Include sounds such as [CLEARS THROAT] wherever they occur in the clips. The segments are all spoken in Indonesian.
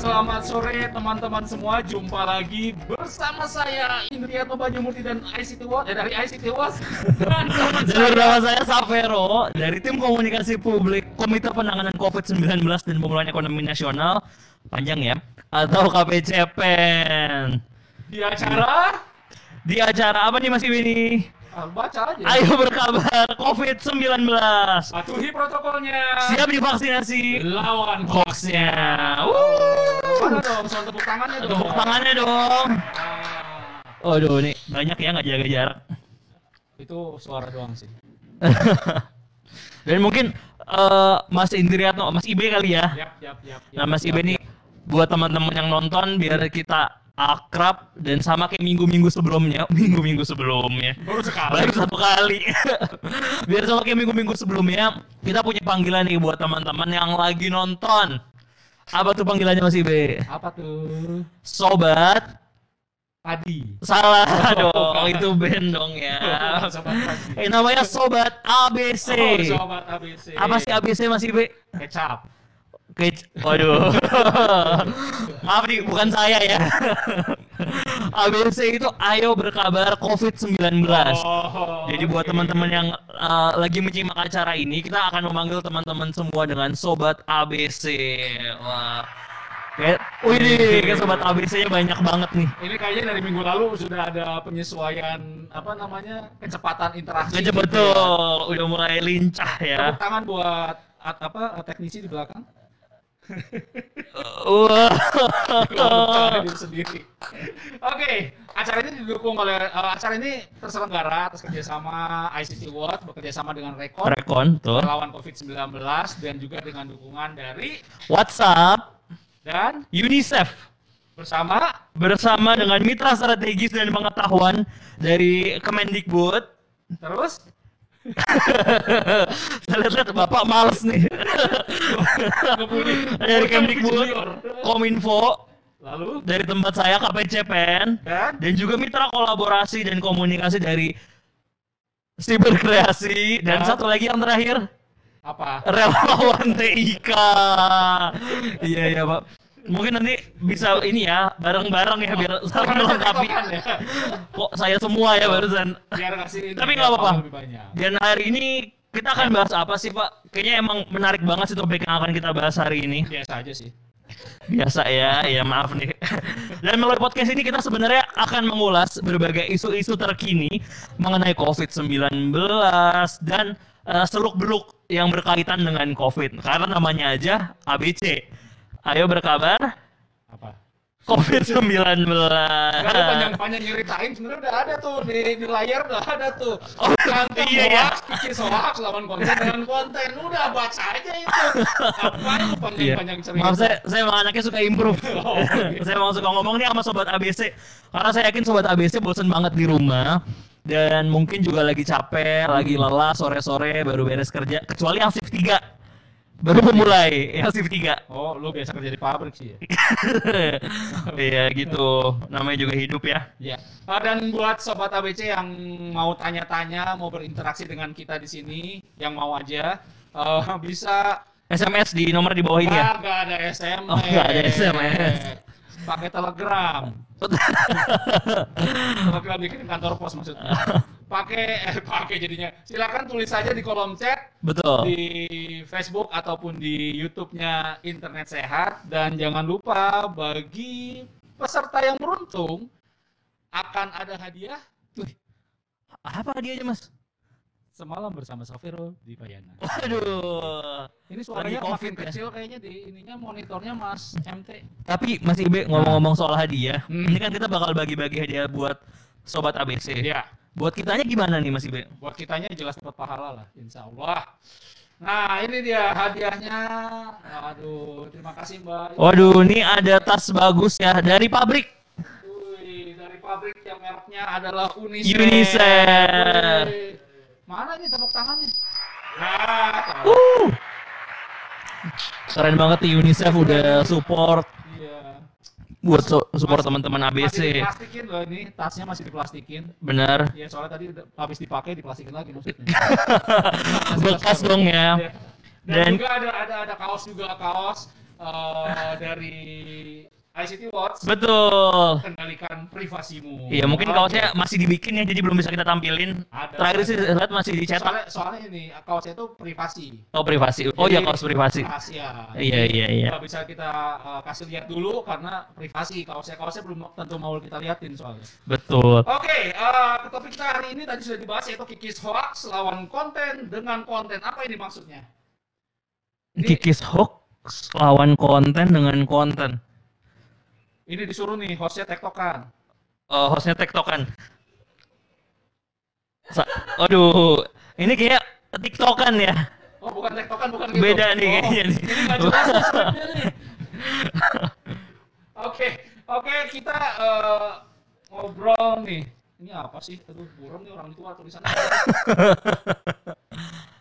Selamat sore teman-teman semua Jumpa lagi bersama saya Indriyato Banyumurti dan ICT Watch eh, Dari ICT Watch Dan bersama saya Savero dari tim komunikasi publik Komite Penanganan COVID-19 dan Pemulihan Ekonomi Nasional panjang ya atau KPCPEN. Di acara Di acara apa nih Mas Iwi ini? Ah, Baca aja Ayo berkabar COVID-19. Patuhi protokolnya Siap divaksinasi Lawan hoaxnya. Mana dong soal tepuk tangannya dong Tepuk tangannya dong. Ah, Waduh, nih banyak ya nggak jaga jarak. Itu suara doang sih [LAUGHS] Dan mungkin eh, Mas Indriatno, Mas Ibe kali ya. Yap, yap, yap, Nah, yap, Mas yap, Ibe nih buat teman-teman yang nonton biar kita akrab dan sama kayak minggu-minggu sebelumnya, [LAUGHS] minggu-minggu sebelumnya. Baru sekali Baru satu kali. [LAUGHS] biar sama kayak minggu-minggu sebelumnya, kita punya panggilan nih buat teman-teman yang lagi nonton. Apa tuh panggilannya Mas Ibe? Apa tuh? Sobat Padi Salah dong, bukan. itu band dong ya. [LAUGHS] Sobat Padi Eh namanya Sobat ABC. Oh, Sobat ABC Apa sih ABC Mas Ibe? Kecap Kec Waduh. [LAUGHS] Maaf nih, bukan saya ya. [LAUGHS] ABC itu ayo berkabar COVID-19. Oh, Jadi buat teman-teman yang uh, lagi menyimak acara ini, kita akan memanggil teman-teman semua dengan Sobat ABC. Wah. Kayak, wih nih, kayak Sobat ABC-nya banyak banget nih. Ini kayaknya dari minggu lalu sudah ada penyesuaian apa namanya kecepatan interaksi. Gajah gitu ya. betul, udah mulai lincah ya. Tepuk tangan buat at- apa teknisi di belakang. Wah. Sendiri. Oke, acara ini didukung oleh eh, acara ini terselenggara atas kerjasama ICT World bekerjasama dengan Rekon Rekon tuh. melawan COVID-19 dan juga dengan dukungan dari WhatsApp, dan UNICEF bersama bersama dengan mitra strategis dan pengetahuan dari Kemendikbud. terus Saya lihat Bapak males nih. dari Kemdikbud. Kominfo, lalu dari tempat saya KPCPEN, dan dan juga mitra kolaborasi dan komunikasi dari Siber Kreasi dan Dan? satu lagi yang terakhir apa relawan TIK. Iya ya Pak. Mungkin nanti bisa ini ya bareng-bareng ya biar saling melengkapi. Ya? Kok saya semua ya barusan. biar kasih Tapi nggak apa-apa. Dan hari ini kita akan bahas apa sih Pak? Kayaknya emang menarik banget sih topik yang akan kita bahas hari ini. biasa aja sih Biasa ya, ya maaf nih. Dan melalui podcast ini kita sebenarnya akan mengulas berbagai isu-isu terkini mengenai COVID-19 dan eh, seluk-beluk yang berkaitan dengan COVID. Karena namanya aja ABC. Ayo berkabar apa COVID-19. Gak ada panjang-panjang nyeritain sebenarnya udah ada tuh di, di layar udah ada tuh. Oh, iya, iya. hoax, kikis hoax, lawan konten dengan konten. Udah baca aja itu. Apa lu Iya. panjang-panjang cerita? Maaf saya saya emang anaknya suka improve. [LAUGHS] Oh, gitu. saya emang suka ngomong nih sama sobat ABC karena saya yakin sobat ABC bosen banget di rumah dan mungkin juga lagi capek, lagi lelah sore-sore baru beres kerja kecuali yang shift 3 baru memulai yang shift 3. Oh, lu biasa kerja di pabrik sih ya? [LAUGHS] Iya gitu. Namanya juga hidup ya. Ya. Ah, dan buat sobat ABC yang mau tanya-tanya, mau berinteraksi dengan kita di sini, yang mau aja eh, [LAUGHS] bisa SMS di nomor di bawah ini ya. Ah, nggak ada SMS. Oh, nggak ada SMS. Pakai Telegram. Telegram bikin kantor pos maksudnya. Pakai eh pakai jadinya. Silakan tulis saja di kolom chat Betul. di Facebook ataupun di YouTube-nya Internet Sehat dan jangan lupa bagi peserta yang beruntung akan ada hadiah Wih, Apa dia aja Mas? Semalam bersama Safiro di Payana. Waduh. Ini suaranya Lagi makin COVID ya? kecil kayaknya di ininya monitornya Mas MT. Tapi Mas Ibe ngomong-ngomong soal hadiah, Hmm. ini kan kita bakal bagi-bagi hadiah buat sobat ABC. Iya. Buat kitanya gimana nih Mas Ibe? buat kitanya jelas dapat pahala lah insya Allah nah ini dia hadiahnya aduh terima kasih mbak Waduh, ini ada tas bagus ya dari pabrik. Wih, dari pabrik yang mereknya adalah Unicef UNICEF. Mana nih tepuk tangannya nah Uh. Keren banget nih UNICEF udah support iya buat so- support Masih- teman-teman masih ABC. diplastikin loh ini tasnya masih diplastikin Bener. ya soalnya tadi habis dipakai diplastikin lagi maksudnya [LAUGHS] Bekas dong ya. Iya. Dan, Dan- juga ada ada ada kaos juga kaos eh, dari ICT Watch Betul. kendalikan privasimu. Iya mungkin Oke. kaosnya masih dibikin ya jadi belum bisa kita tampilin. Ada, Terakhir sih lihat masih dicetak. soalnya soalnya ini kaosnya itu privasi. Oh privasi. Oh iya kaos privasi. Rahasia. Iya iya iya. Nggak bisa kita uh, kasih lihat dulu karena privasi kaosnya kaosnya belum tentu mau kita liatin soalnya. Betul. Oke, uh, ke topik kita hari ini tadi sudah dibahas yaitu kikis hoax lawan konten dengan konten apa ini maksudnya? Ini- Kikis hoax lawan konten dengan konten. Ini disuruh nih hostnya tektokan. Oh, hostnya tektokan. Sa- Aduh, ini kayak tiktokan ya. Oh bukan tektokan bukan gitu. Beda nih Oh, kayaknya nih. Ini nggak jelas nih. [LAUGHS] Oke, oke kita uh, ngobrol nih. Ini apa sih? Aduh, buram nih orang tua tulisannya. [LAUGHS]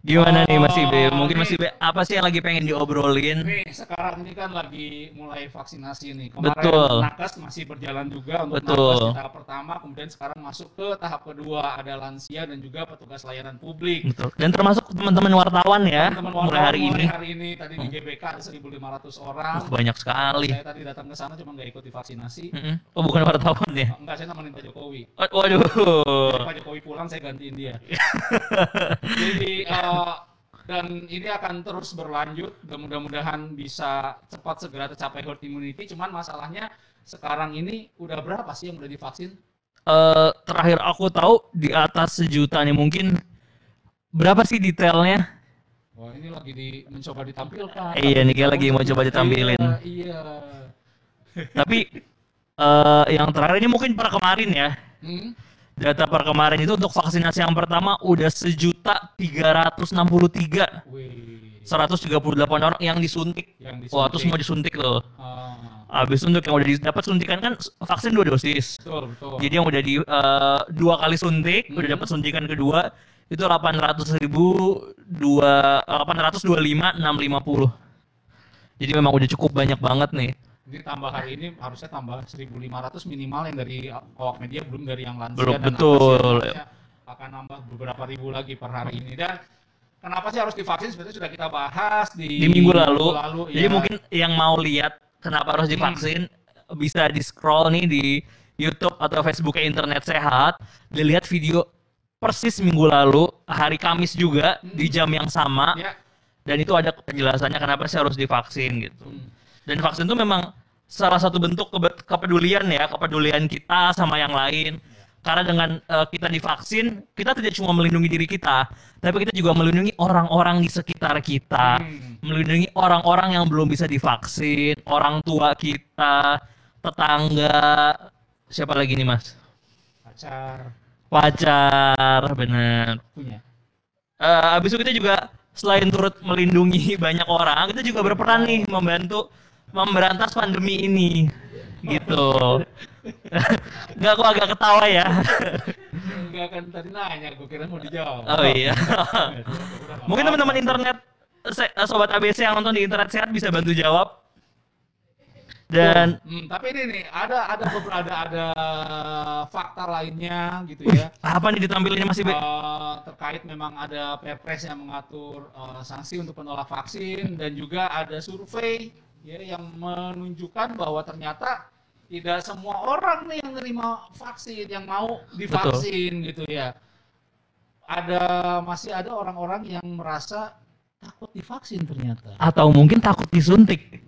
Gimana nih Mas Oh, Ibe? Mungkin Mas. Ibe apa sih yang lagi pengen diobrolin? Nih sekarang ini kan lagi mulai vaksinasi nih. Kemarin Betul. nakes masih berjalan juga untuk Betul. nakes tahap pertama, kemudian sekarang masuk ke tahap kedua ada lansia dan juga petugas layanan publik. Betul. Dan termasuk teman-teman wartawan ya, Teman-teman mulai hari wartawan ini. mulai hari ini tadi di GBK ada 1.500 orang. Wah, banyak sekali. Saya tadi datang ke sana cuma nggak ikut divaksinasi. Mm-mm. Oh, bukan wartawan ya? Enggak, saya nemenin Pak Jokowi. Oh, Waduh. Jadi Pak Jokowi pulang saya gantiin dia. [LAUGHS] Jadi eh, dan ini akan terus berlanjut. Dan mudah-mudahan bisa cepat segera tercapai herd immunity. Cuman masalahnya sekarang ini udah berapa sih yang udah divaksin? Eh, terakhir aku tahu di atas sejuta nih mungkin berapa sih detailnya? Wah ini lagi di, mencoba ditampilkan. Iya, nih, kayak lagi mau coba ditampilin. Iya. iya. Tapi eh yang terakhir ini mungkin per kemarin ya. Hmm? Data per kemarin itu untuk vaksinasi yang pertama udah sejuta tiga ratus enam puluh tiga Wih. 138 orang yang disuntik. Yang Wah, itu semua disuntik loh. Ah, Habis untuk yang udah dapat suntikan kan vaksin dua dosis. betul betul. Jadi yang udah di eh, dua kali suntik, udah Mhm. dapat suntikan kedua itu 800 ribu dua 825 650. Jadi memang udah cukup banyak banget nih. Ini tambah hari ini harusnya tambah 1.500 minimal yang dari awak media belum dari yang lansia Belum, dan betul. akan nambah beberapa ribu lagi per hari ini dan kenapa sih harus divaksin sebenarnya sudah kita bahas di, Di minggu lalu. Jadi ya. mungkin yang mau lihat kenapa harus divaksin bisa di scroll nih di YouTube atau Facebook Internet Sehat, dilihat video persis minggu lalu hari Kamis juga di jam yang sama ya dan itu ada penjelasannya kenapa sih harus divaksin gitu. Hmm. Dan vaksin itu memang salah satu bentuk kepedulian ya, kepedulian kita sama yang lain. Karena dengan eh, kita divaksin, kita tidak cuma melindungi diri kita, tapi kita juga melindungi orang-orang di sekitar kita, Hmm. melindungi orang-orang yang belum bisa divaksin, orang tua kita, tetangga, siapa lagi nih mas? pacar Pacar, benar. punya Eh, abis itu kita juga selain turut melindungi [LAUGHS] banyak orang, kita juga berperan nih membantu memberantas pandemi ini. Gitu. Enggak aku agak ketawa ya. enggak kan tadi nanya gue kira mau dijawab Oh iya. Mungkin nggak teman-teman internet sobat ABC yang nonton di internet sehat bisa bantu jawab. Dan Hmm, tapi ini nih ada ada beberapa ada ada fakta lainnya gitu ya apa nih ditampilnya Mas Ibe? Eh, terkait memang ada perpres yang mengatur eh, sanksi untuk penolak vaksin dan juga ada survei ya yang menunjukkan bahwa ternyata tidak semua orang nih yang nerima vaksin yang mau divaksin gitu ya ada masih ada orang-orang yang merasa takut divaksin ternyata Atau mungkin takut disuntik.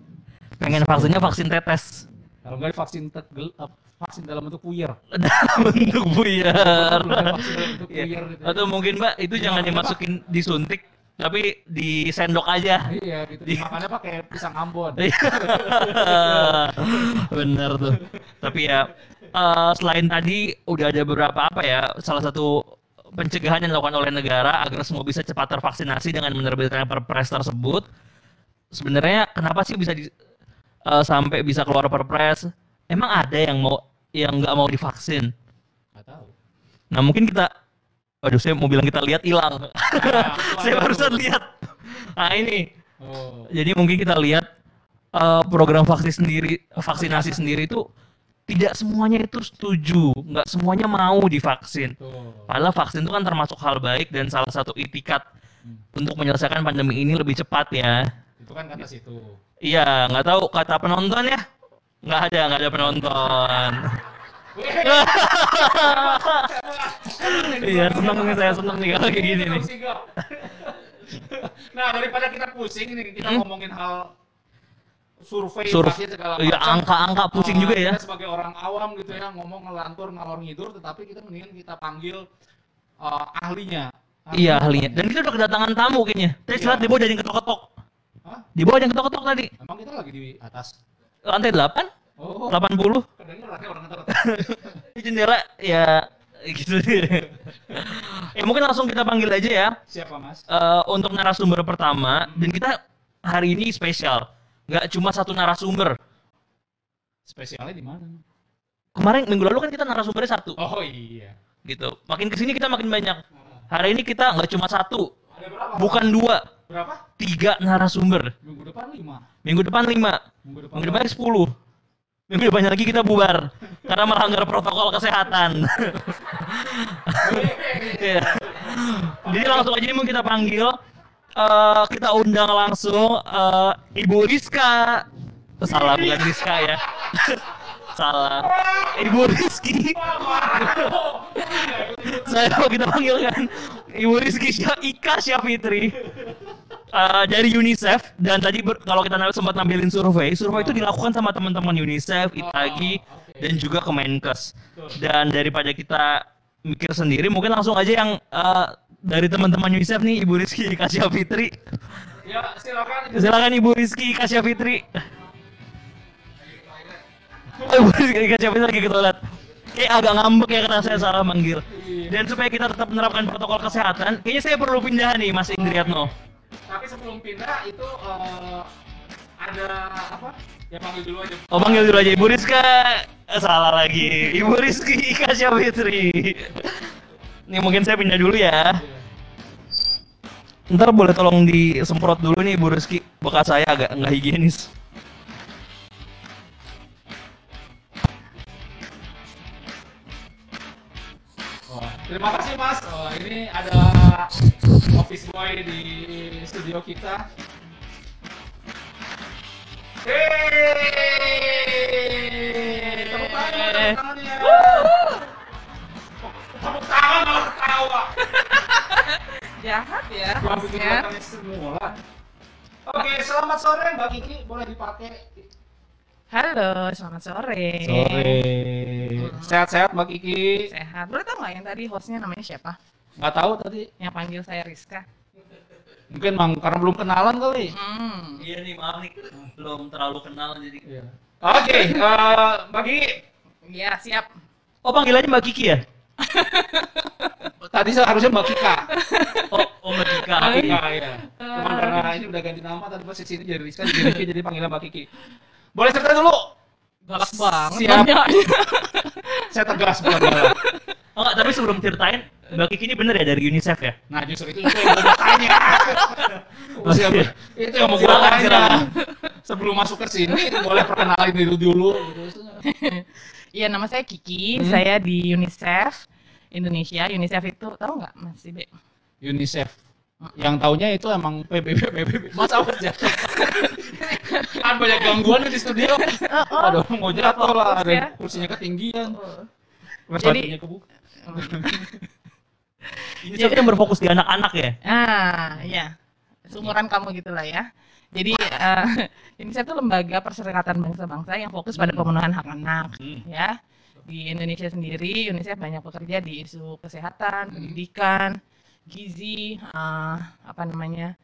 Pengen vaksinnya vaksin tetes. kalau nggak vaksin tegel, vaksin dalam bentuk puyer [LAUGHS] Dalam bentuk bentuk Iya. puyer gitu ya. Atau mungkin Mbak itu Ya, jangan dimasukin disuntik tapi disendok aja. iya gitu makannya pakai pisang ambon [LAUGHS] Iya. Bener tuh. Tapi ya eh, selain tadi udah ada beberapa apa ya salah satu pencegahan yang dilakukan oleh negara agar semua bisa cepat tervaksinasi dengan menerbitkan perpres tersebut. Sebenarnya kenapa sih bisa di, eh, sampai bisa keluar perpres? Emang ada yang mau yang nggak mau divaksin? nggak tahu Nah mungkin kita, waduh saya mau bilang kita lihat hilang. Nah, [LAUGHS] saya barusan lihat. Nah ini, oh jadi mungkin kita lihat eh, program vaksin sendiri, vaksinasi sendiri itu tidak semuanya itu setuju, nggak semuanya mau divaksin. tuh Padahal vaksin itu kan termasuk hal baik dan salah satu itikat untuk menyelesaikan pandemi ini lebih cepat ya. Itu kan kata situ. Iya, nggak tahu kata penonton ya. Nggak ada, nggak ada penonton. [LAUGHS] Iya, seneng nih saya seneng nih kalau kayak gini nih. [LAUGHS] Nah, daripada kita pusing nih, kita Hmm? ngomongin hal survei, Survei, segala iya, macam. angka-angka pusing Eh, juga ya. Sebagai orang awam gitu ya, ngomong ngelantur ngalor ngidur, tetapi kita mendingan kita panggil eh, ahlinya. Iya ahlinya. Dan kita udah kedatangan tamu kayaknya. Tadi Iya. di bawah jadi ketok-ketok. Hah? Di bawah yang ketok-ketok tadi. Emang kita lagi di atas? Lantai 8, Oh, 80. kedengeran ya [LAUGHS] jendela ya gitu deh. [LAUGHS] ya mungkin langsung kita panggil aja ya Siapa mas? eh, untuk narasumber pertama dan kita hari ini spesial. Nggak cuma satu narasumber. Spesialnya di mana? Kemarin minggu lalu kan kita narasumbernya satu Oh iya. gitu. Makin ke sini kita makin banyak. Hari ini kita nggak cuma satu, Ada berapa? bukan dua, Berapa? tiga narasumber. Minggu depan lima. Minggu depan lima, Minggu depan. minggu depan sepuluh. Minggu depannya lagi kita bubar karena melanggar protokol kesehatan. Iya. Jadi langsung aja mau kita panggil, eh, kita undang langsung eh, Ibu Rizka. Salah bukan Rizka ya. [LAUGHS] Salah. Ibu Rizky. [LAUGHS] Saya mau kita panggilkan Ibu Rizky Syah Ika Syafitri. Eh, dari UNICEF dan tadi ber- kalau kita sempat nampilin survei, survei itu dilakukan sama teman-teman UNICEF, Itagi, oke. dan juga Kemenkes. Dan daripada kita mikir sendiri, mungkin langsung aja yang eh, dari teman-teman UNICEF nih, Ibu Rizky Kasya Fitri. Ya silakan. Silakan Ibu Rizky Kasya Fitri. Oh, Ibu Rizky Kasya Fitri lagi ke toilet. Kayak agak ngambek ya karena saya salah manggil. Dan supaya kita tetap menerapkan protokol kesehatan, kayaknya saya perlu pindah nih Mas Indriatno. Tapi sebelum pindah itu eh, ada apa? Ya panggil dulu aja. Oh panggil dulu aja Ibu Rizka. Eh, Salah lagi. [LAUGHS] Ibu Rizky Kasya Fitri Nih mungkin saya pindah dulu ya. Ntar boleh tolong disemprot dulu nih Ibu Rizky. Bekas saya agak nggak higienis terima kasih Mas. Oh, ini ada office boy di studio kita. Hei, tepuk tangan, tepuk tangan ya. Tepuk tangan malah ketawa. Jahat ya Gua bikin semula. Oke, selamat sore Mbak Kiki. Boleh dipakai. Halo, selamat sore. Sehat-sehat Mbak Kiki. Sehat. Boleh tahu nggak yang tadi hostnya namanya siapa? Nggak tahu tadi. Yang panggil saya Rizka. Mungkin mang karena belum kenalan kali. Hmm. Iya nih maaf nih Belum terlalu kenal jadi Oke, eh, Mbak Kiki. Ya, siap. Oh panggilannya Mbak Kiki ya? Tadi seharusnya Mbak Kika. Oh, oh Mbak Kika Mbak Kika ya. Cuman karena ini udah ganti nama tadi pas sini jadi Rizka jadi Rizky jadi panggilan Mbak Kiki. Boleh cerita dulu? Galak banget. Siap. [LAUGHS] Saya tegas bukan galak. [LAUGHS] Oh enggak, tapi sebelum ceritain Mbak Kiki ini bener ya dari UNICEF ya? Nah justru itu, [LAUGHS] itu yang mau tanya. Siapa? itu yang mau gue tanya. silakan. Sebelum masuk ke sini boleh perkenalin diri dulu. Gitu. Iya, nama saya Kiki. Hmm. Saya di UNICEF Indonesia. UNICEF itu tahu nggak Mas Ibe? UNICEF. Yang taunya itu emang PBB PBB. Mas awas ya. kan banyak gangguan di studio. Aduh, mau jatuh lah, Fokus ya. ada kursinya ketinggian. Jadi- Jadi kebuka. [LAUGHS] UNICEF yang berfokus di anak-anak ya? Ah, iya. Seumuran kamu gitulah ya. Jadi eh, [LAUGHS] UNICEF itu lembaga perserikatan bangsa-bangsa yang fokus pada Hmm. pemenuhan hak anak, Hmm. ya. Di Indonesia sendiri, UNICEF banyak bekerja di isu kesehatan, Hmm. pendidikan, gizi, eh, apa namanya,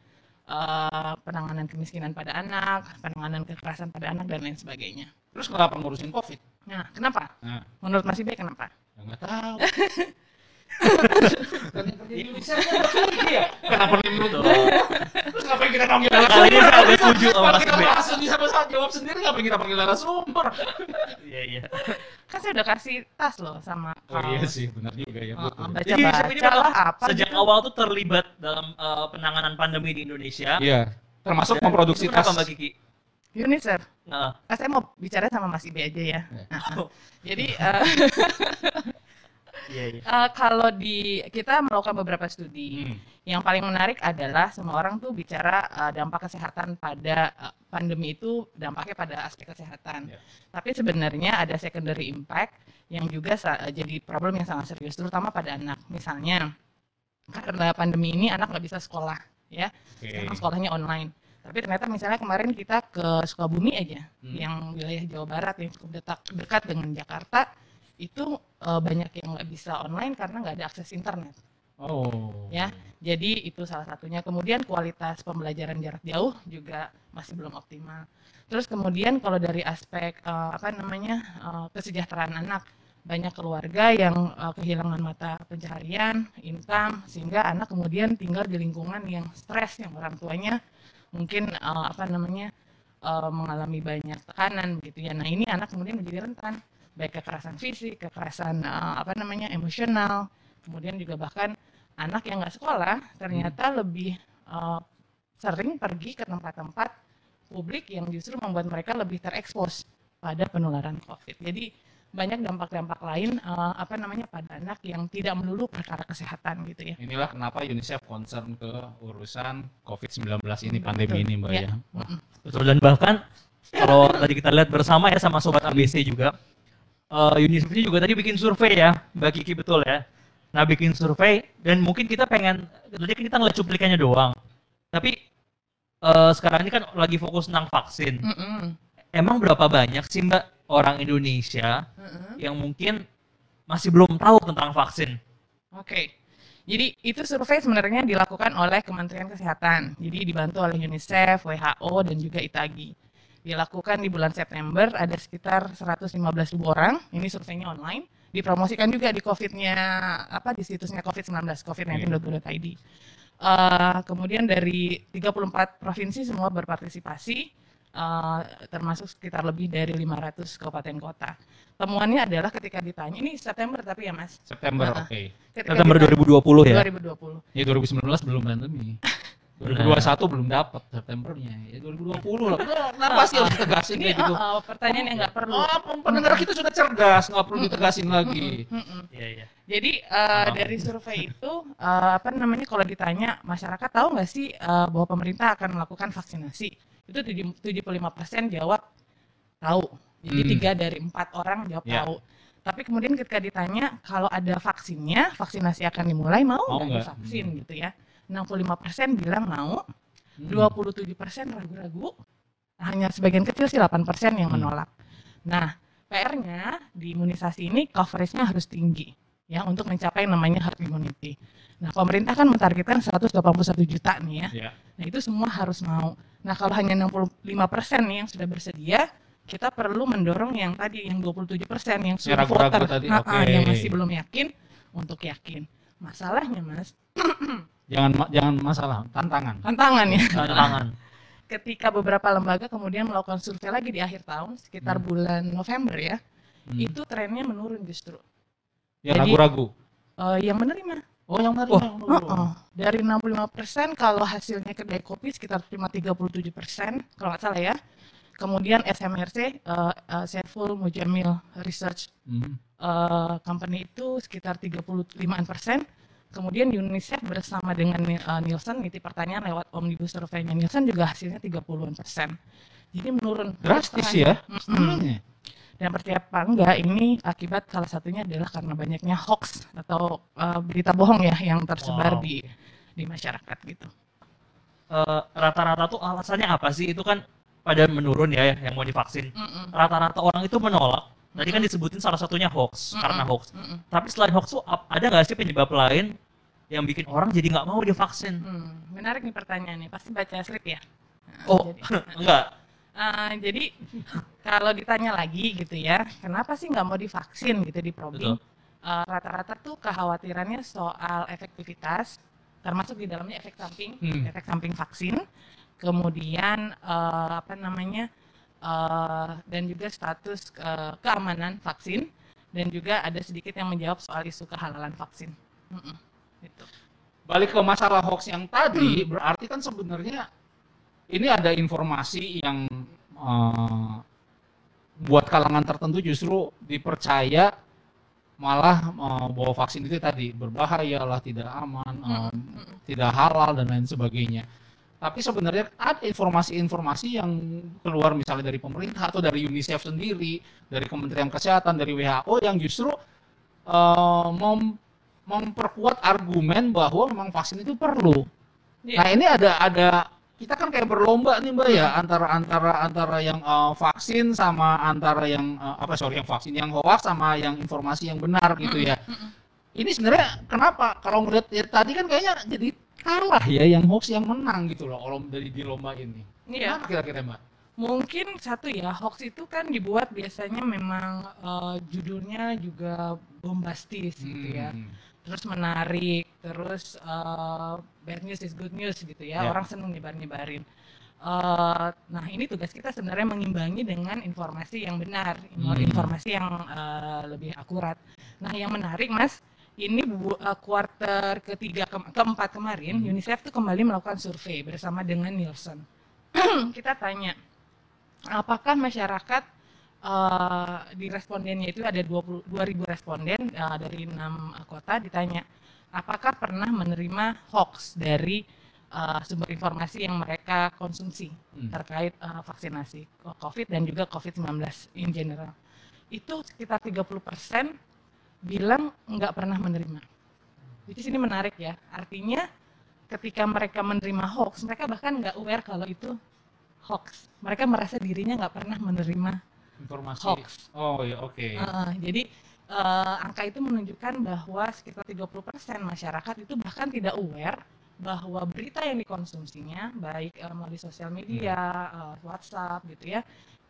eh, penanganan kemiskinan pada anak, penanganan kekerasan pada anak dan lain sebagainya. Terus kenapa ngurusin COVID? Nah, kenapa? Nah, Menurut Mas Ibe kenapa? ya nggak tahu. Ya? Kenapa Betul. gua? Terus ngapain kita panggil Kali ini saya agak setuju sama Mas kita langsung bisa bisa jawab sendiri, ngapain kita panggil narasumber? Iya iya. Kan saya udah kasih tas loh sama Oh iya sih, benar juga ya. Oh, betul. ini Baca-baca memang lah apa sejak gitu. awal tuh terlibat dalam eh, penanganan pandemi di Indonesia. Iya, termasuk Dan memproduksi itu tas. kenapa Mbak Kiki? UNICEF. Nah, Ah, saya mau bicara sama Mas Ibe aja ya. Ya. Nah, oh, jadi eh, [LAUGHS] Iya, iya. Eh, kalau di kita melakukan beberapa studi, Hmm. yang paling menarik adalah semua orang tuh bicara eh, dampak kesehatan pada eh, pandemi itu dampaknya pada aspek kesehatan. Ya. Tapi sebenarnya ada secondary impact yang juga sa- jadi problem yang sangat serius, terutama pada anak. Misalnya karena pandemi ini anak nggak bisa sekolah, ya, Oke. sekarang sekolahnya online. Tapi ternyata misalnya kemarin kita ke Sukabumi aja, Hmm. yang wilayah Jawa Barat yang cukup dekat, dekat dengan Jakarta, itu eh, banyak yang nggak bisa online karena nggak ada akses internet. Oh. Ya. Jadi itu salah satunya. Kemudian kualitas pembelajaran jarak jauh juga masih belum optimal. Terus kemudian kalau dari aspek eh, apa namanya eh, kesejahteraan anak, banyak keluarga yang eh, kehilangan mata pencaharian, income, sehingga anak kemudian tinggal di lingkungan yang stres, yang orang tuanya mungkin eh, apa namanya eh, mengalami banyak tekanan gitu ya. Nah ini anak kemudian menjadi rentan, baik kekerasan fisik, kekerasan eh, apa namanya emosional, kemudian juga bahkan anak yang nggak sekolah ternyata lebih eh, sering pergi ke tempat-tempat publik yang justru membuat mereka lebih terekspos pada penularan COVID. Jadi banyak dampak-dampak lain eh, apa namanya pada anak yang tidak melulu perkara kesehatan gitu ya. Inilah kenapa UNICEF concern ke urusan COVID-19 ini, Betul. pandemi ini, Mbak Ya. ya. Betul dan bahkan kalau tadi kita lihat bersama ya sama sobat ABC juga eh UNICEF juga tadi bikin survei ya, Mbak Kiki betul ya. Nah bikin survei dan mungkin kita pengen tadi kan kita ngeliat cuplikannya doang. Tapi eh sekarang ini kan lagi fokus tentang vaksin. Mm-mm. Emang berapa banyak sih Mbak orang Indonesia Mm-mm. yang mungkin masih belum tahu tentang vaksin? Oke. Jadi itu survei sebenarnya dilakukan oleh Kementerian Kesehatan. Jadi dibantu oleh UNICEF, WHO, dan juga ITAGI. Dilakukan di bulan September, ada sekitar 115 ribu orang. Ini surveinya online. Dipromosikan juga di COVID-nya, apa di situsnya COVID-19, covid19.id. Eh, kemudian dari 34 provinsi semua berpartisipasi, eh, termasuk sekitar lebih dari 500 kabupaten kota. Temuannya adalah ketika ditanya, ini September tapi ya Mas, September, Nah. oke. ketika September ditanya- 2020 ya. 2020. Ya 2019 belum pandemi. [LAUGHS] 2021 belum dapat Septembernya. Ya 2020 lah. Kenapa sih harus ditegasin Ini kayak gitu? uh, uh, pertanyaan yang nggak perlu. Oh, pendengar kita sudah cerdas, nggak perlu ditegasin lagi. Iya iya. Jadi uh, Oh. dari survei itu uh, apa namanya kalau ditanya masyarakat tahu nggak sih uh, bahwa pemerintah akan melakukan vaksinasi? Itu tujuh- 75% jawab tahu. Jadi Hmm. tiga dari empat orang jawab Ya. tahu. Tapi kemudian ketika ditanya kalau ada vaksinnya, vaksinasi akan dimulai mau nggak? divaksin Hmm. gitu ya? 65% bilang mau, Hmm. 27% ragu-ragu, hanya sebagian kecil sih 8% yang Hmm. menolak. Nah, PR-nya di imunisasi ini coverage-nya harus tinggi ya untuk mencapai namanya herd immunity. Nah, pemerintah kan mentargetkan 181 juta nih ya. Ya. Nah, itu semua harus mau. Nah, kalau hanya 65% nih yang sudah bersedia, kita perlu mendorong yang tadi yang 27% yang Yang swing ragu-ragu voter, tadi, Ha-ha, oke. yang masih belum yakin untuk yakin. Masalahnya, Mas, [CLEARS THROAT] Jangan jangan masalah, tantangan. tantangan ya. Tantangan. [LAUGHS] ketika beberapa lembaga kemudian melakukan survei lagi di akhir tahun sekitar Hmm. bulan November ya Hmm. itu trennya menurun justru Ya jadi- ragu-ragu. Eh, yang menerima Oh, yang tadi. Oh, yang Oh, oh. dari 65% kalau hasilnya kedai kopi sekitar cuma 37% kalau nggak salah ya kemudian SMRC eh eh, Saiful Mujamil Research Hmm. eh, Company itu sekitar 35%. Kemudian UNICEF bersama dengan eh, Nielsen nitip pertanyaan lewat omnibus survey-nya Nielsen juga hasilnya 30-an persen. Jadi menurun Drastis ya. Setengahnya. Dan percaya apa enggak ini akibat salah satunya adalah karena banyaknya hoax atau eh, berita bohong ya yang tersebar Wow. di di masyarakat gitu. Eh, rata-rata tuh alasannya apa sih? Itu kan pada menurun ya yang mau divaksin. Rata-rata orang itu menolak. Tadi kan disebutin salah satunya hoax Mm-mm. karena hoax. Mm-mm. Tapi selain hoax tuh ada nggak sih penyebab lain yang bikin orang jadi nggak mau divaksin? Hmm, menarik nih pertanyaannya. Pasti baca skrip ya. Nah, Oh, jadi- [LAUGHS] enggak. Ah, jadi kalau ditanya lagi gitu ya, kenapa sih nggak mau divaksin gitu di probing? Ah, rata-rata tuh kekhawatirannya soal efektivitas, termasuk di dalamnya efek samping, Hmm. efek samping vaksin, kemudian eh, apa namanya eh, dan juga status eh, keamanan vaksin, dan juga ada sedikit yang menjawab soal isu kehalalan vaksin. Mm-mm, gitu. Balik ke masalah hoax yang tadi, berarti kan sebenarnya ini ada informasi yang eh, buat kalangan tertentu justru dipercaya malah eh, bahwa vaksin itu tadi berbahaya lah, tidak aman, eh, tidak halal dan lain sebagainya. Tapi sebenarnya ada informasi-informasi yang keluar misalnya dari pemerintah atau dari UNICEF sendiri, dari Kementerian Kesehatan, dari WHO yang justru eh, mem- memperkuat argumen bahwa memang vaksin itu perlu. Iya. Nah ini ada ada kita kan kayak berlomba nih mbak ya antara antara antara yang eh, vaksin sama antara yang eh, apa sorry yang vaksin yang hoax sama yang informasi yang benar gitu ya. Ini sebenarnya kenapa kalau ngeliat ya, tadi kan kayaknya jadi kalah ya yang hoax yang menang gitu loh kalau dari di lomba ini. Iya. Kenapa kira-kira mbak? Mungkin satu ya, hoax itu kan dibuat biasanya memang eh, judulnya juga bombastis gitu ya. Hmm. Terus menarik, terus eh, bad news is good news gitu ya. Ya. Orang seneng nyebar-nyebarin. Eh, nah ini tugas kita sebenarnya mengimbangi dengan informasi yang benar, Hmm. informasi yang eh, lebih akurat. Nah yang menarik mas, ini bu, eh, kuarter ketiga ke- keempat kemarin Hmm. UNICEF tuh kembali melakukan survei bersama dengan Nielsen. [CLEARS THROAT] kita tanya, apakah masyarakat eh, di respondennya itu ada 20 2000 responden eh, dari enam kota ditanya, apakah pernah menerima hoax dari eh, sumber informasi yang mereka konsumsi Hmm. terkait eh, vaksinasi COVID dan juga COVID-19 in general. Itu sekitar 30% bilang nggak pernah menerima. Jadi sini menarik ya, artinya ketika mereka menerima hoax, mereka bahkan nggak aware kalau itu hoax. Mereka merasa dirinya nggak pernah menerima Informasi. hoax. Oh ya oke. Uh, jadi uh, angka itu menunjukkan bahwa sekitar 30% masyarakat itu bahkan tidak aware bahwa berita yang dikonsumsinya baik uh, melalui sosial media, uh, WhatsApp gitu ya,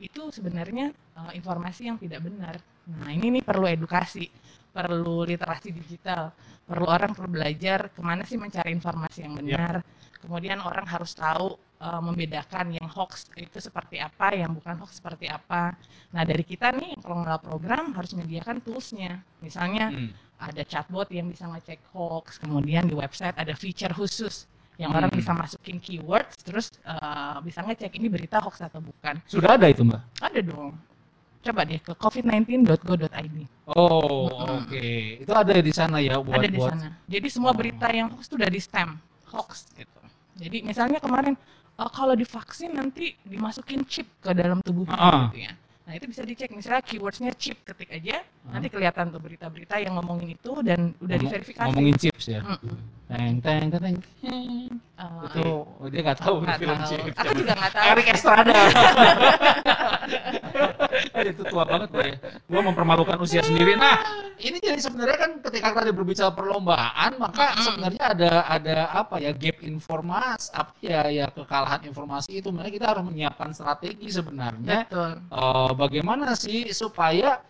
itu sebenarnya uh, informasi yang tidak benar. Nah ini nih perlu edukasi, perlu literasi digital, perlu orang perlu belajar ke mana sih mencari informasi yang benar. Kemudian orang harus tahu uh, membedakan yang hoax itu seperti apa, yang bukan hoax seperti apa. Nah dari kita nih yang pengelola program harus menyediakan toolsnya. Misalnya Hmm. ada chatbot yang bisa ngecek hoax, kemudian di website ada feature khusus yang orang Hmm. bisa masukin keywords, terus uh, bisa ngecek ini berita hoax atau bukan. Sudah ada itu mbak? Ada dong. Coba deh ke covid19.go.id. Oh Mm-mm. oke. Itu ada di sana ya buat ada di buat. sana. Jadi semua Oh. berita yang hoax itu udah di stem hoax gitu. Jadi misalnya kemarin uh, kalau divaksin nanti dimasukin chip ke dalam tubuhnya Ah. gitu ya. Nah itu bisa dicek misalnya keywordsnya chip ketik aja. Nanti kelihatan tuh berita-berita yang ngomongin itu dan udah Ngomong- diverifikasi. Ngomongin chips ya. Mm-mm. Teng teng teng teng. Uh, Itu oh, dia nggak tahu nggak film tahu. chips. Aku juga nggak tahu. Eric Estrada. Aduh, itu tua banget gue ya. Gue mempermalukan usia sendiri. Nah, ini jadi sebenarnya kan ketika tadi berbicara perlombaan, maka sebenarnya ada ada apa ya gap informasi, apa ya ya kekalahan informasi itu. Makanya kita harus menyiapkan strategi sebenarnya. Betul. Eh, bagaimana sih supaya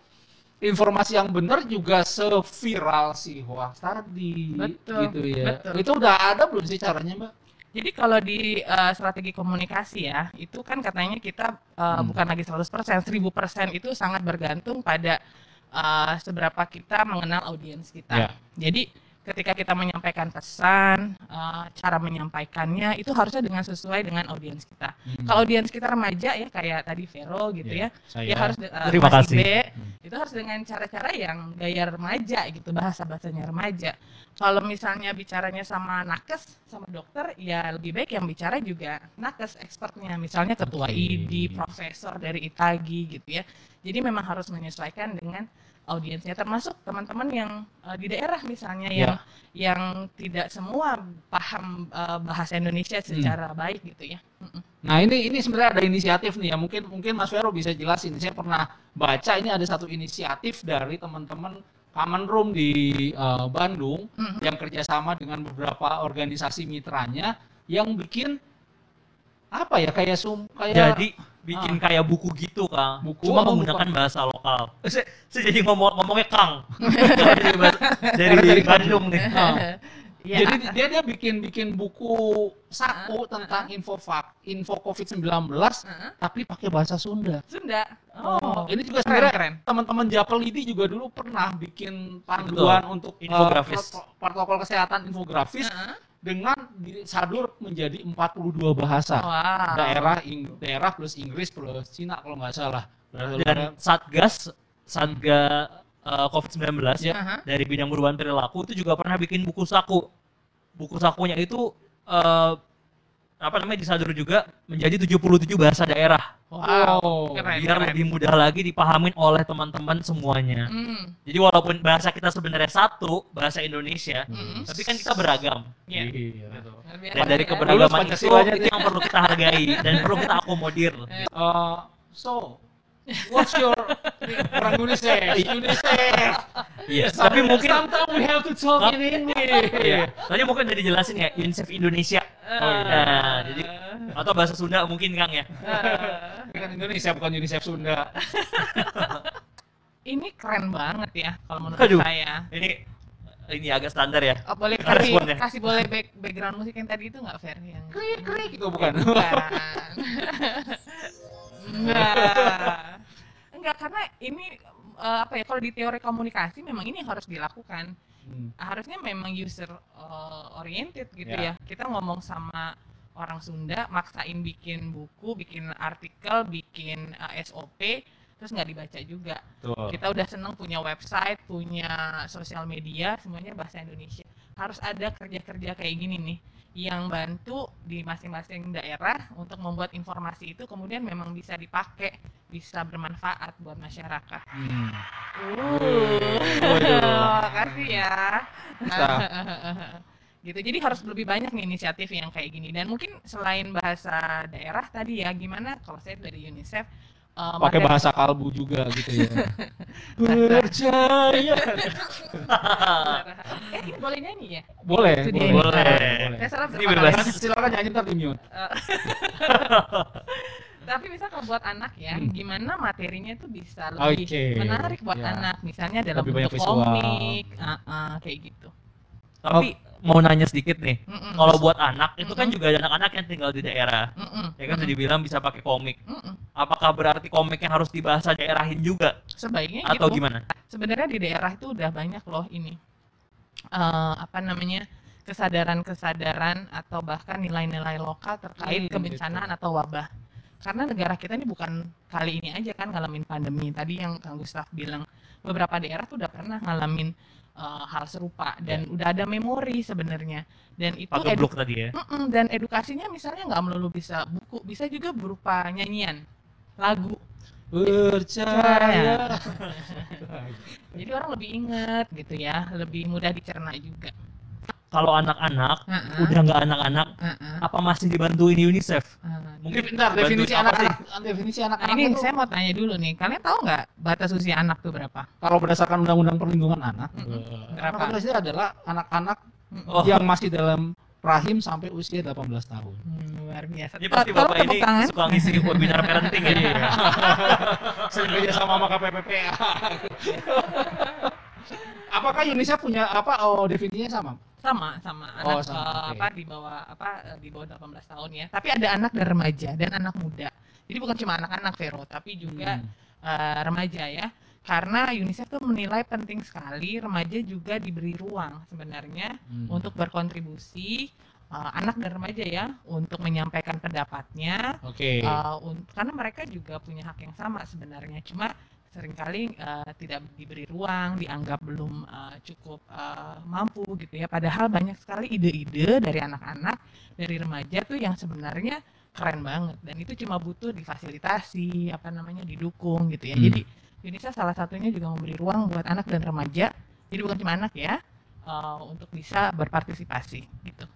informasi yang benar juga seviral si hoax tadi Betul, gitu ya. betul. Itu udah ada belum sih caranya, Mbak? Jadi kalau di uh, strategi komunikasi ya, itu kan katanya kita uh, Hmm. bukan lagi 100%, 1000% itu sangat bergantung pada uh, seberapa kita mengenal audiens kita. Ya. Jadi ketika kita menyampaikan pesan, uh, cara menyampaikannya itu harusnya dengan sesuai dengan audiens kita. Hmm. Kalau audiens kita remaja ya kayak tadi Vero gitu ya, saya dia harus uh, Terima Mas kasih. Ibe, itu harus dengan cara-cara yang gaya remaja gitu bahasa bahasanya remaja kalau misalnya bicaranya sama nakes sama dokter ya lebih baik yang bicara juga nakes expertnya misalnya ketua Oke. ID profesor dari Itagi gitu ya jadi memang harus menyesuaikan dengan audiensnya termasuk teman-teman yang uh, di daerah misalnya Ya. yang yang tidak semua paham uh, bahasa Indonesia Hmm. secara baik gitu ya Mm-mm. Nah ini ini sebenarnya ada inisiatif nih ya mungkin mungkin Mas Vero bisa jelasin. Saya pernah baca ini ada satu inisiatif dari teman-teman Common Room di eh, Bandung Mhm. yang kerjasama dengan beberapa organisasi mitranya yang bikin apa ya kayak sum kayak Jadi bikin kayak buku gitu Kang. Buku Cuma menggunakan bukan? bahasa lokal. [LAUGHS] Saya, saya jadi ngomong ngomongnya Kang. [LAUGHS] dari, bahasa- dari Dari Bandung nih. Ah. Ya, Jadi dia dia bikin bikin buku saku tentang info vak, info COVID-19 Heeh. tapi pakai bahasa Sunda. Sunda Oh, ini juga keren sebenarnya keren teman-teman Japelidi juga dulu pernah bikin panduan untuk eh, Infografis. proto- protokol kesehatan infografis Heeh. Dengan disadur menjadi 42 bahasa. Wah. Daerah Ing- daerah plus Inggris plus Cina kalau nggak salah. Dan Satgas Satga eh, COVID-19 Ya. Aha. dari bidang perubahan perilaku itu juga pernah bikin buku saku. Buku sakunya itu eh, apa namanya disadur juga menjadi 77 bahasa daerah Wow, keren, biar keren. lebih mudah lagi dipahamin oleh teman-teman semuanya. Hmm, Jadi walaupun bahasa kita sebenarnya satu, bahasa Indonesia, hmm. tapi kan kita beragam. Iya. Iya. Gitu. Dan dari keberagaman itu, itu yang perlu kita hargai dan perlu kita [LAUGHS] akomodir. Uh, so, what's your orang UNICEF? UNICEF. Iya. Tapi mungkin sometimes we have to talk in English. Iya. Tadi mungkin udah dijelasin ya UNICEF Indonesia. Oh, iya. Nah, jadi atau bahasa Sunda mungkin Kang ya. Ini kan Indonesia bukan UNICEF Sunda. [LAUGHS] Ini keren banget ya kalau menurut Aduh. saya. Ini ini agak standar ya. Oh, boleh kasih, responnya. kasih boleh back, background musik yang tadi itu nggak fair yang Krik krik itu bukan. Bukan. [LAUGHS] Enggak. Enggak karena ini eh, apa ya kalau di teori komunikasi memang ini yang harus dilakukan. Hmm. Harusnya memang user eh, oriented gitu Ya. ya. Kita ngomong sama orang Sunda maksain bikin buku, bikin artikel, bikin eh, SOP terus nggak dibaca juga. Tuh. Kita udah seneng punya website, punya sosial media, semuanya bahasa Indonesia. Harus ada kerja-kerja kayak gini nih yang bantu di masing-masing daerah untuk membuat informasi itu kemudian memang bisa dipakai, bisa bermanfaat buat masyarakat. Hmm. Uh, kasih ya. [LAUGHS] Gitu. Jadi harus lebih banyak nih inisiatif yang kayak gini dan mungkin selain bahasa daerah tadi ya gimana kalau saya dari UNICEF eh, Pakai bahasa kalbu juga gitu ya. [LAUGHS] Percaya. [LAUGHS] eh ini boleh nyanyi ya? Boleh, Itu boleh. nih. boleh. Saya salah Ini? Silakan nyanyi ntar di mute. Tapi bisa kalau buat anak ya, Hmm. gimana materinya tuh bisa lebih Oke, menarik buat ya. anak. Misalnya dalam Lebih banyak bentuk visual. komik, ah, ah, kayak gitu. Tapi mau nanya sedikit nih. Mm-mm. Kalau buat anak itu kan Mm-mm. juga ada anak-anak yang tinggal di daerah. Mm-mm. Ya kan sudah dibilang bisa pakai komik. Mm-mm. Apakah berarti komiknya harus dibahasa daerahin juga Sebaiknya atau gitu. gimana? Sebenarnya di daerah itu udah banyak loh ini eh, apa namanya kesadaran-kesadaran atau bahkan nilai-nilai lokal terkait Hmm, kebencanaan gitu. atau wabah. Karena negara kita ini bukan kali ini aja kan ngalamin pandemi. Tadi yang Kang Gustaf bilang beberapa daerah tuh udah pernah ngalamin eh, hal serupa dan udah ada memori sebenarnya. Dan itu Pakai blok tadi ya. Mm-mm, dan edukasinya misalnya nggak melulu bisa buku, bisa juga berupa nyanyian, lagu. Percaya. [LAUGHS] Jadi orang lebih ingat gitu ya, lebih mudah dicerna juga. Kalau anak-anak Heeh. udah nggak anak-anak, Heeh. apa masih dibantuin UNICEF? Heeh. Mungkin Bentar, definisi anak-anak, definisi Nah, anak-anak ini itu saya mau tanya dulu nih, kalian tahu nggak batas usia anak tuh berapa? kalau berdasarkan undang-undang perlindungan anak, Mm-mm. eh, Berapa? anak adalah anak-anak. Oh. yang masih dalam rahim sampai usia 18 tahun. Hmm, luar biasa. Ini pasti Tolong bapak ini tangan. suka ngisi webinar parenting ya. [LAUGHS] Kerja sama sama KPPP. Apakah UNICEF punya apa oh definisinya sama? Sama sama Oh, anak sama, eh, oke. apa di bawah apa eh, di bawah 18 tahun ya. Tapi ada anak dan remaja dan anak muda. Jadi bukan cuma anak-anak Vero, tapi juga Hmm. eh, remaja ya. Karena UNICEF tuh menilai penting sekali remaja juga diberi ruang sebenarnya Hmm. untuk berkontribusi eh, anak dan remaja ya untuk menyampaikan pendapatnya Oke. eh, un- karena mereka juga punya hak yang sama sebenarnya cuma sering kali eh, tidak diberi ruang dianggap belum eh, cukup eh, mampu gitu ya. Padahal banyak sekali ide-ide dari anak-anak dari remaja tuh yang sebenarnya keren banget. Dan itu cuma butuh difasilitasi apa namanya didukung gitu ya. Hmm. jadi UNICEF salah satunya juga memberi ruang buat anak dan remaja jadi bukan cuma anak ya eh, untuk bisa berpartisipasi gitu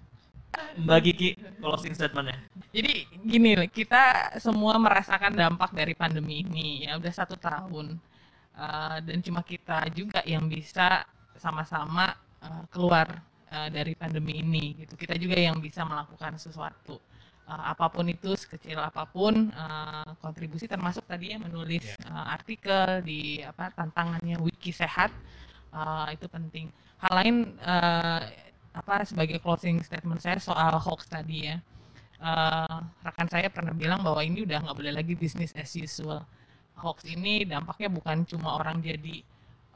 Mbak Kiki, closing statementnya. jadi gini, kita semua merasakan dampak dari pandemi ini ya udah satu tahun Eh, dan cuma kita juga yang bisa sama-sama eh, keluar eh, dari pandemi ini gitu. Kita juga yang bisa melakukan sesuatu Eh, apa pun itu sekecil apa pun eh, kontribusi termasuk tadi ya menulis eh, artikel di apa tantangannya wiki sehat eh, itu penting. Hal lain eh, apa sebagai closing statement saya soal hoax tadi ya eh, rekan saya pernah bilang bahwa ini udah nggak boleh lagi bisnis as usual. Hoax ini dampaknya bukan cuma orang jadi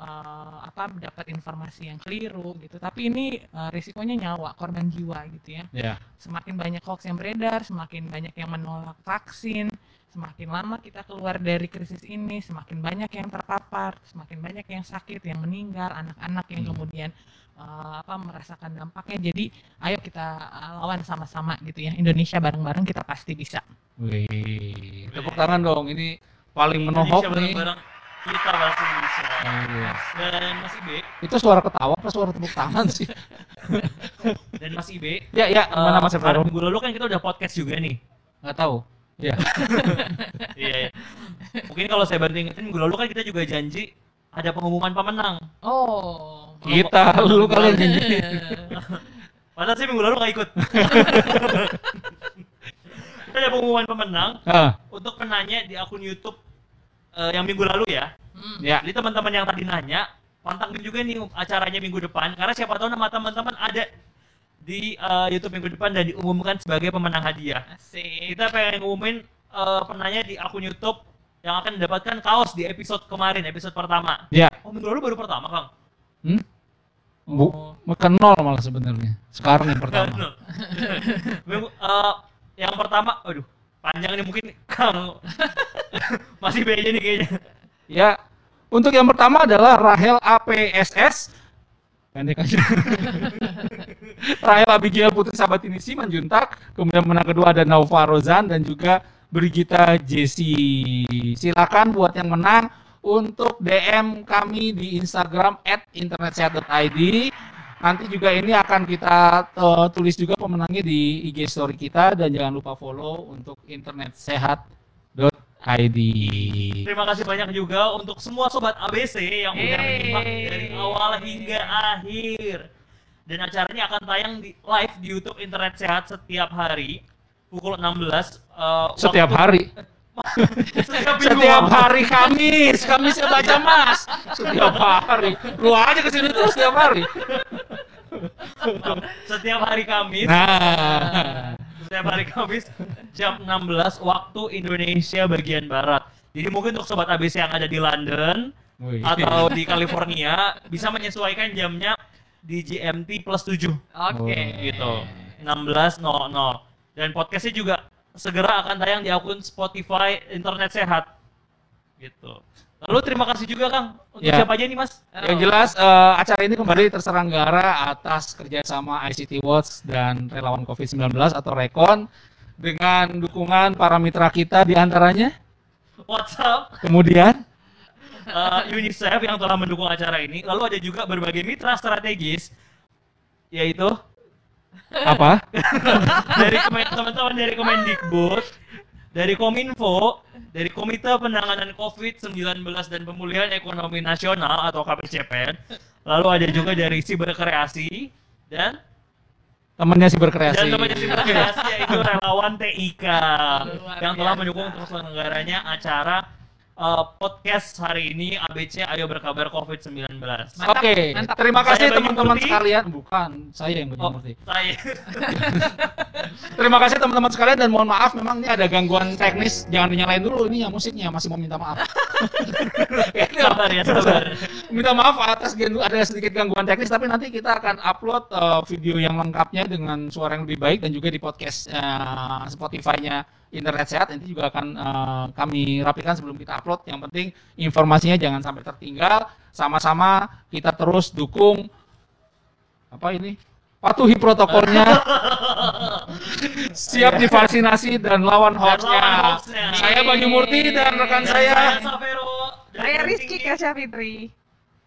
eh, apa dapat informasi yang keliru gitu, tapi ini eh, risikonya nyawa, korban jiwa gitu ya. Ya. Semakin banyak hoax yang beredar, semakin banyak yang menolak vaksin, semakin lama kita keluar dari krisis ini, semakin banyak yang terpapar, semakin banyak yang sakit, yang meninggal, anak-anak yang Hmm. kemudian eh, apa merasakan dampaknya. Jadi, ayo kita eh, lawan sama-sama gitu ya. Indonesia bareng-bareng kita pasti bisa. Wih, tepuk tangan dong. Ini paling menohok Indonesia nih. bareng-bareng kita bahasa Indonesia. Iya. Dan Mas Ibe, Itu suara ketawa apa suara tepuk tangan sih? dan Mas Ibe, Ya, ya, gimana eh, Mas kemarin Evaro? minggu lalu kan kita udah podcast juga nih. Nggak tahu. Ya. [LAUGHS] Iya, iya. Mungkin kalau saya bantu ingetin minggu lalu kan kita juga janji ada pengumuman pemenang. Oh. Kita, lu kalian janji. Padahal [LAUGHS] saya minggu lalu nggak ikut. [LAUGHS] kita ada pengumuman pemenang Ah, untuk penanya di akun YouTube eh, yang minggu lalu ya. Hmm. ya. Jadi teman-teman yang tadi nanya, pantangin juga nih acaranya minggu depan karena siapa tahu nama teman-teman ada di eh, YouTube minggu depan dan diumumkan sebagai pemenang hadiah. Asik. Kita pengen ngumumin eh, penanya di akun YouTube yang akan mendapatkan kaos di episode kemarin, episode pertama. Ya. Oh, minggu lalu baru pertama, Kang. Hmm? Bu, bukan nol malah sebenarnya. Sekarang yang pertama. [LAUGHS] Minggu- eh, yang pertama, aduh, panjang nih mungkin Kang. [LAUGHS] Masih B aja nih kayaknya. Ya, untuk yang pertama adalah Rahel APSS. Pendek aja. [LAUGHS] Rahel Abigail Putri Sabatini Simanjuntak. Kemudian pemenang kedua ada Nova Rozan dan juga Brigita Jesse. Silakan buat yang menang untuk DM kami di Instagram at internetsehat.id. Nanti juga ini akan kita eh, tulis juga pemenangnya di IG story kita dan jangan lupa follow untuk internetsehat.id. Terima kasih banyak juga untuk semua sobat ABC yang udah menyimak dari awal hingga akhir. Dan acaranya akan tayang di live di YouTube Internet Sehat setiap hari pukul 16 eh, [LAUGHS] Setiap waktu- hari. setiap. Setiap hari Kamis, Kamis saya baca Mas. Setiap hari. Lu aja ke sini terus setiap hari. setiap hari Kamis. Nah. Setiap hari Kamis jam 16 waktu Indonesia bagian barat. Jadi mungkin untuk sobat ABC yang ada di London Wih. atau di California bisa menyesuaikan jamnya di GMT plus 7 Oke. gitu. 16.00. Dan podcastnya juga segera akan tayang di akun Spotify Internet Sehat. Gitu. Lalu terima kasih juga Kang untuk Ya. siapa aja nih Mas? Yang jelas eh, acara ini kembali terselenggara atas kerjasama ICT Watch dan relawan COVID-19 atau Rekon dengan dukungan para mitra kita di antaranya. WhatsApp, Kemudian eh, UNICEF yang telah mendukung acara ini. Lalu ada juga berbagai mitra strategis yaitu apa? [LAUGHS] dari teman-teman dari Kemendikbud, dari Kominfo, dari Komite Penanganan COVID-19 dan Pemulihan Ekonomi Nasional atau KPCPN, lalu ada juga dari Siberkreasi dan Temannya si berkreasi. dan temannya Siberkreasi yaitu relawan TIK Luar yang telah biasa. mendukung terselenggaranya acara eh, podcast hari ini ABC Ayo Berkabar COVID-19. Mantap, Oke, mantap. terima kasih teman-teman sekalian. Bukan, saya yang Bayu Oh, Murti. saya [LAUGHS] Terima kasih teman-teman sekalian dan mohon maaf memang ini ada gangguan teknis. Jangan dinyalain dulu ini ya musiknya masih mau minta maaf. [LAUGHS] sabar ya, sabar. [LAUGHS] minta maaf atas ada sedikit gangguan teknis tapi nanti kita akan upload uh, video yang lengkapnya dengan suara yang lebih baik dan juga di podcast uh, Spotify-nya Internet Sehat nanti juga akan uh, kami rapikan sebelum kita upload. Yang penting informasinya jangan sampai tertinggal. Sama-sama kita terus dukung apa ini? Patuhi protokolnya. [LAUGHS] Siap divaksinasi dan lawan hoaxnya. Saya Bayu Murti dan rekan Dan saya Saya Rizky Tinggi.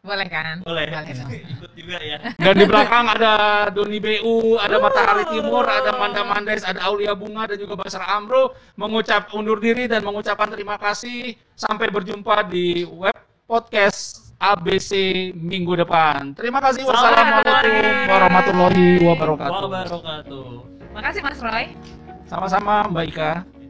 Boleh kan? Boleh. Boleh dong. [LAUGHS] Ikut juga ya. Dan di belakang ada Doni BU, ada Matahari Timur, ada Manda Mandes, ada Aulia Bunga dan juga Basar Amro mengucap undur diri dan mengucapkan terima kasih. Sampai berjumpa di web podcast ABC minggu depan. Terima kasih. Wassalamualaikum warahmatullahi wabarakatuh. Wabarakatuh. Makasih Mas Roy. Sama-sama Mbak Ika.